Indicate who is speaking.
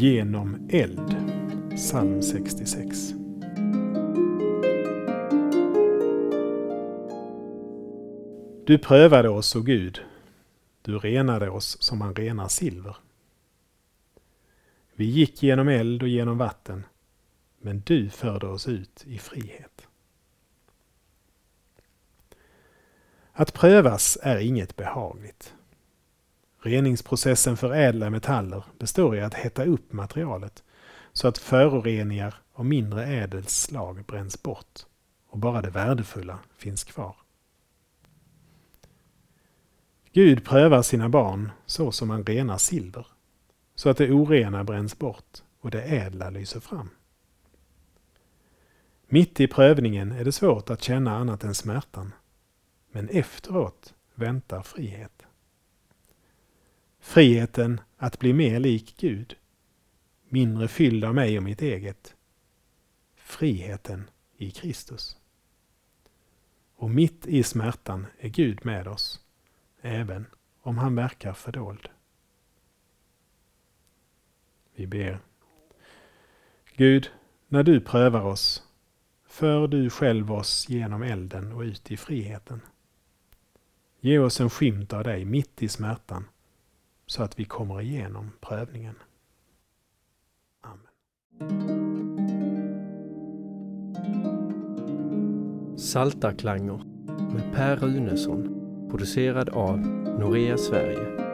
Speaker 1: Genom eld, psalm 66. Du prövade oss, o Gud. Du renade oss som man renar silver. Vi gick genom eld och genom vatten, men du förde oss ut i frihet. Att prövas är inget behagligt. Reningsprocessen för ädla metaller består i att hetta upp materialet så att föroreningar av mindre ädelt slag bränns bort och bara det värdefulla finns kvar. Gud prövar sina barn så som man renar silver, så att det orena bränns bort och det ädla lyser fram. Mitt i prövningen är det svårt att känna annat än smärtan, men efteråt väntar frihet. Friheten att bli mer lik Gud, mindre fylld av mig och mitt eget. Friheten i Kristus. Och mitt i smärtan är Gud med oss även om han verkar fördold. Vi ber. Gud, när du prövar oss, för du själv oss genom elden och ut i friheten. Ge oss en skymt av dig mitt i smärtan, så att vi kommer igenom prövningen. Amen.
Speaker 2: Saltarklanger med Per Runesson Producerad av Norea Sverige